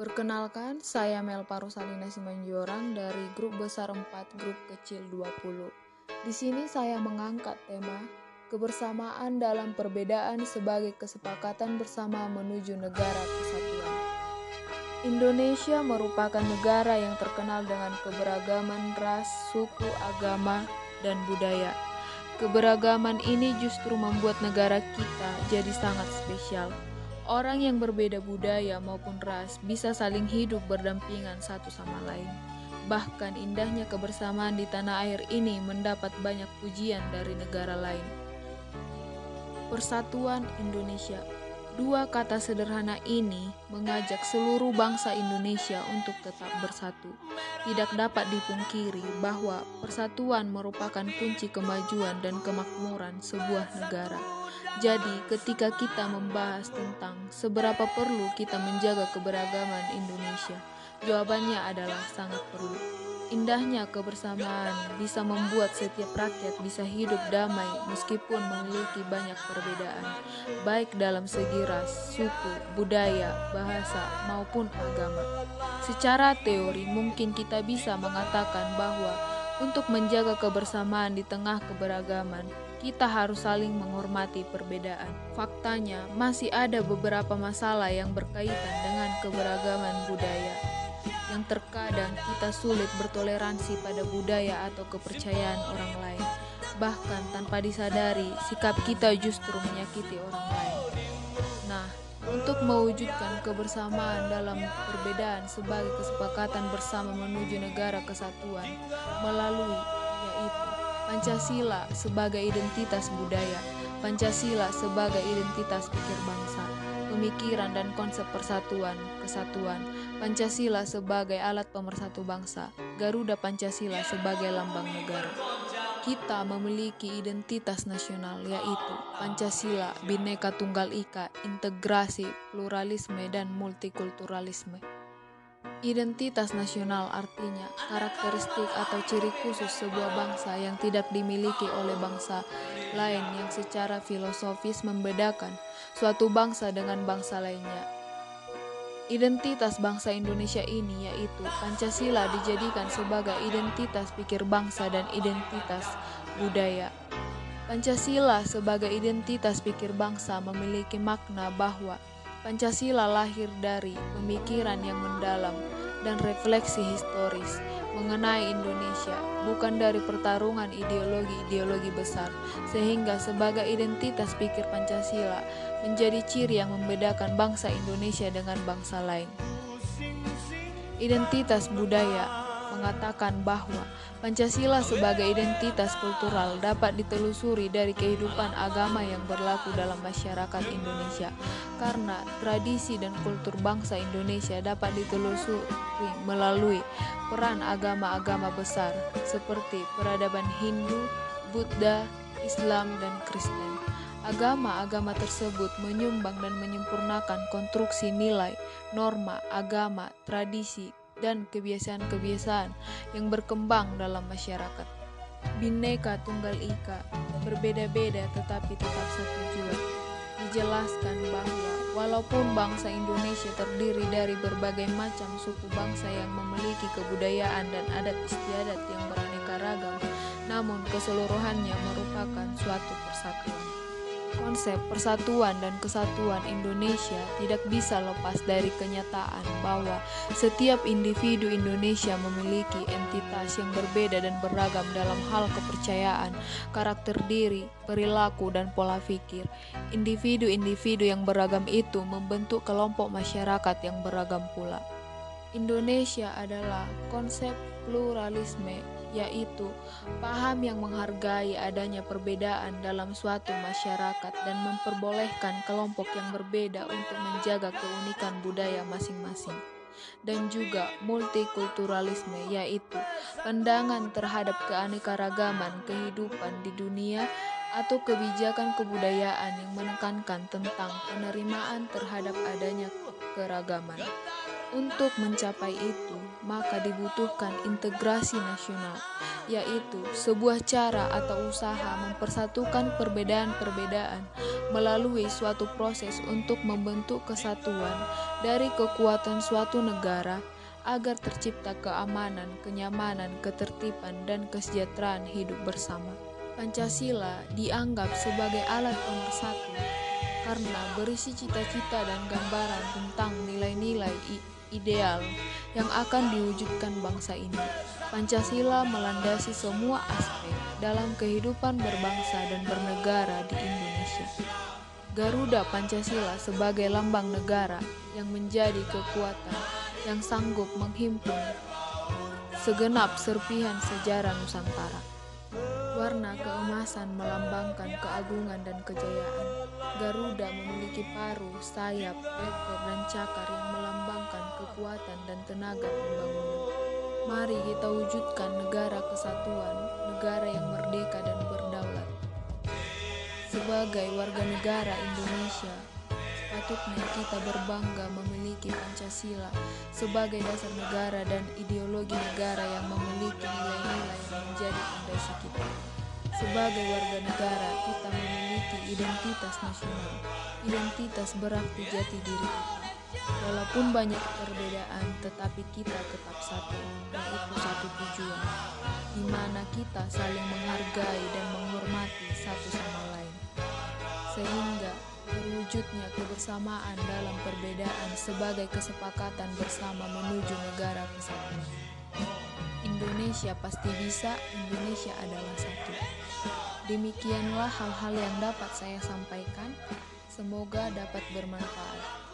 Perkenalkan, saya Mel Parusalina Simanjorang dari grup besar 4, grup kecil 20. Di sini saya mengangkat tema kebersamaan dalam perbedaan sebagai kesepakatan bersama menuju negara kesatuan. Indonesia merupakan negara yang terkenal dengan keberagaman ras, suku, agama, dan budaya. Keberagaman ini justru membuat negara kita jadi sangat spesial. Orang yang berbeda budaya maupun ras bisa saling hidup berdampingan satu sama lain. Bahkan indahnya kebersamaan di tanah air ini mendapat banyak pujian dari negara lain. Persatuan Indonesia Dua kata sederhana ini mengajak seluruh bangsa Indonesia untuk tetap bersatu. Tidak dapat dipungkiri bahwa persatuan merupakan kunci kemajuan dan kemakmuran sebuah negara. Jadi, ketika kita membahas tentang seberapa perlu kita menjaga keberagaman Indonesia, jawabannya adalah sangat perlu. Indahnya kebersamaan bisa membuat setiap rakyat bisa hidup damai meskipun memiliki banyak perbedaan, baik dalam segi ras, suku, budaya, bahasa, maupun agama. Secara teori, mungkin kita bisa mengatakan bahwa untuk menjaga kebersamaan di tengah keberagaman, kita harus saling menghormati perbedaan. Faktanya, masih ada beberapa masalah yang berkaitan dengan keberagaman budaya, yang terkadang kita sulit bertoleransi pada budaya atau kepercayaan orang lain. Bahkan tanpa disadari, sikap kita justru menyakiti orang lain. Nah, untuk mewujudkan kebersamaan dalam perbedaan sebagai kesepakatan bersama menuju negara kesatuan melalui yaitu Pancasila sebagai identitas budaya, Pancasila sebagai identitas pikir bangsa, pemikiran dan konsep persatuan, kesatuan, Pancasila sebagai alat pemersatu bangsa, Garuda Pancasila sebagai lambang negara. Kita memiliki identitas nasional yaitu Pancasila, Bhinneka Tunggal Ika, integrasi, pluralisme, dan multikulturalisme. Identitas nasional artinya karakteristik atau ciri khusus sebuah bangsa yang tidak dimiliki oleh bangsa lain yang secara filosofis membedakan suatu bangsa dengan bangsa lainnya. Identitas bangsa Indonesia ini yaitu Pancasila dijadikan sebagai identitas pikir bangsa dan identitas budaya. Pancasila sebagai identitas pikir bangsa memiliki makna bahwa Pancasila lahir dari pemikiran yang mendalam dan refleksi historis mengenai Indonesia, bukan dari pertarungan ideologi-ideologi besar, sehingga sebagai identitas pikir Pancasila menjadi ciri yang membedakan bangsa Indonesia dengan bangsa lain. Identitas budaya mengatakan bahwa Pancasila sebagai identitas kultural dapat ditelusuri dari kehidupan agama yang berlaku dalam masyarakat Indonesia karena tradisi dan kultur bangsa Indonesia dapat ditelusuri melalui peran agama-agama besar seperti peradaban Hindu, Buddha, Islam, dan Kristen. Agama-agama tersebut menyumbang dan menyempurnakan konstruksi nilai, norma, agama, tradisi, dan kebiasaan-kebiasaan yang berkembang dalam masyarakat. Bineka Tunggal Ika berbeda-beda tetapi tetap satu jua. Dijelaskan bahwa walaupun bangsa Indonesia terdiri dari berbagai macam suku bangsa yang memiliki kebudayaan dan adat istiadat yang beraneka ragam, namun keseluruhannya merupakan suatu persatuan. Konsep persatuan dan kesatuan Indonesia tidak bisa lepas dari kenyataan bahwa setiap individu Indonesia memiliki entitas yang berbeda dan beragam dalam hal kepercayaan, karakter diri, perilaku, dan pola pikir. Individu-individu yang beragam itu membentuk kelompok masyarakat yang beragam pula. Indonesia adalah konsep pluralisme yaitu paham yang menghargai adanya perbedaan dalam suatu masyarakat dan memperbolehkan kelompok yang berbeda untuk menjaga keunikan budaya masing-masing dan juga multikulturalisme yaitu pandangan terhadap keanekaragaman kehidupan di dunia atau kebijakan kebudayaan yang menekankan tentang penerimaan terhadap adanya keragaman. Untuk mencapai itu, maka dibutuhkan integrasi nasional, yaitu sebuah cara atau usaha mempersatukan perbedaan-perbedaan melalui suatu proses untuk membentuk kesatuan dari kekuatan suatu negara agar tercipta keamanan, kenyamanan, ketertiban, dan kesejahteraan hidup bersama. Pancasila dianggap sebagai alat pemersatu karena berisi cita-cita dan gambaran tentang nilai-nilai ideal yang akan diwujudkan bangsa ini. Pancasila melandasi semua aspek dalam kehidupan berbangsa dan bernegara di Indonesia. Garuda Pancasila sebagai lambang negara yang menjadi kekuatan yang sanggup menghimpun segenap serpihan sejarah Nusantara. Warna keemasan melambangkan keagungan dan kejayaan. Garuda memiliki paruh, sayap, ekor, dan cakar yang melambangkan kekuatan dan tenaga pembangunan. Mari kita wujudkan negara kesatuan, negara yang merdeka dan berdaulat. Sebagai warga negara Indonesia, sepatutnya kita berbangga memiliki Pancasila sebagai dasar negara dan ideologi negara yang memiliki nilai-nilai yang menjadi fondasi kita. Sebagai warga negara, kita memiliki identitas nasional. Identitas berarti jati diri kita. Walaupun banyak perbedaan, tetapi kita tetap satu, yaitu satu tujuan, di mana kita saling menghargai dan menghormati satu sama lain. Sehingga terwujudnya kebersamaan dalam perbedaan sebagai kesepakatan bersama menuju negara kesatuan. Indonesia pasti bisa, Indonesia adalah satu. Demikianlah hal-hal yang dapat saya sampaikan. Semoga dapat bermanfaat.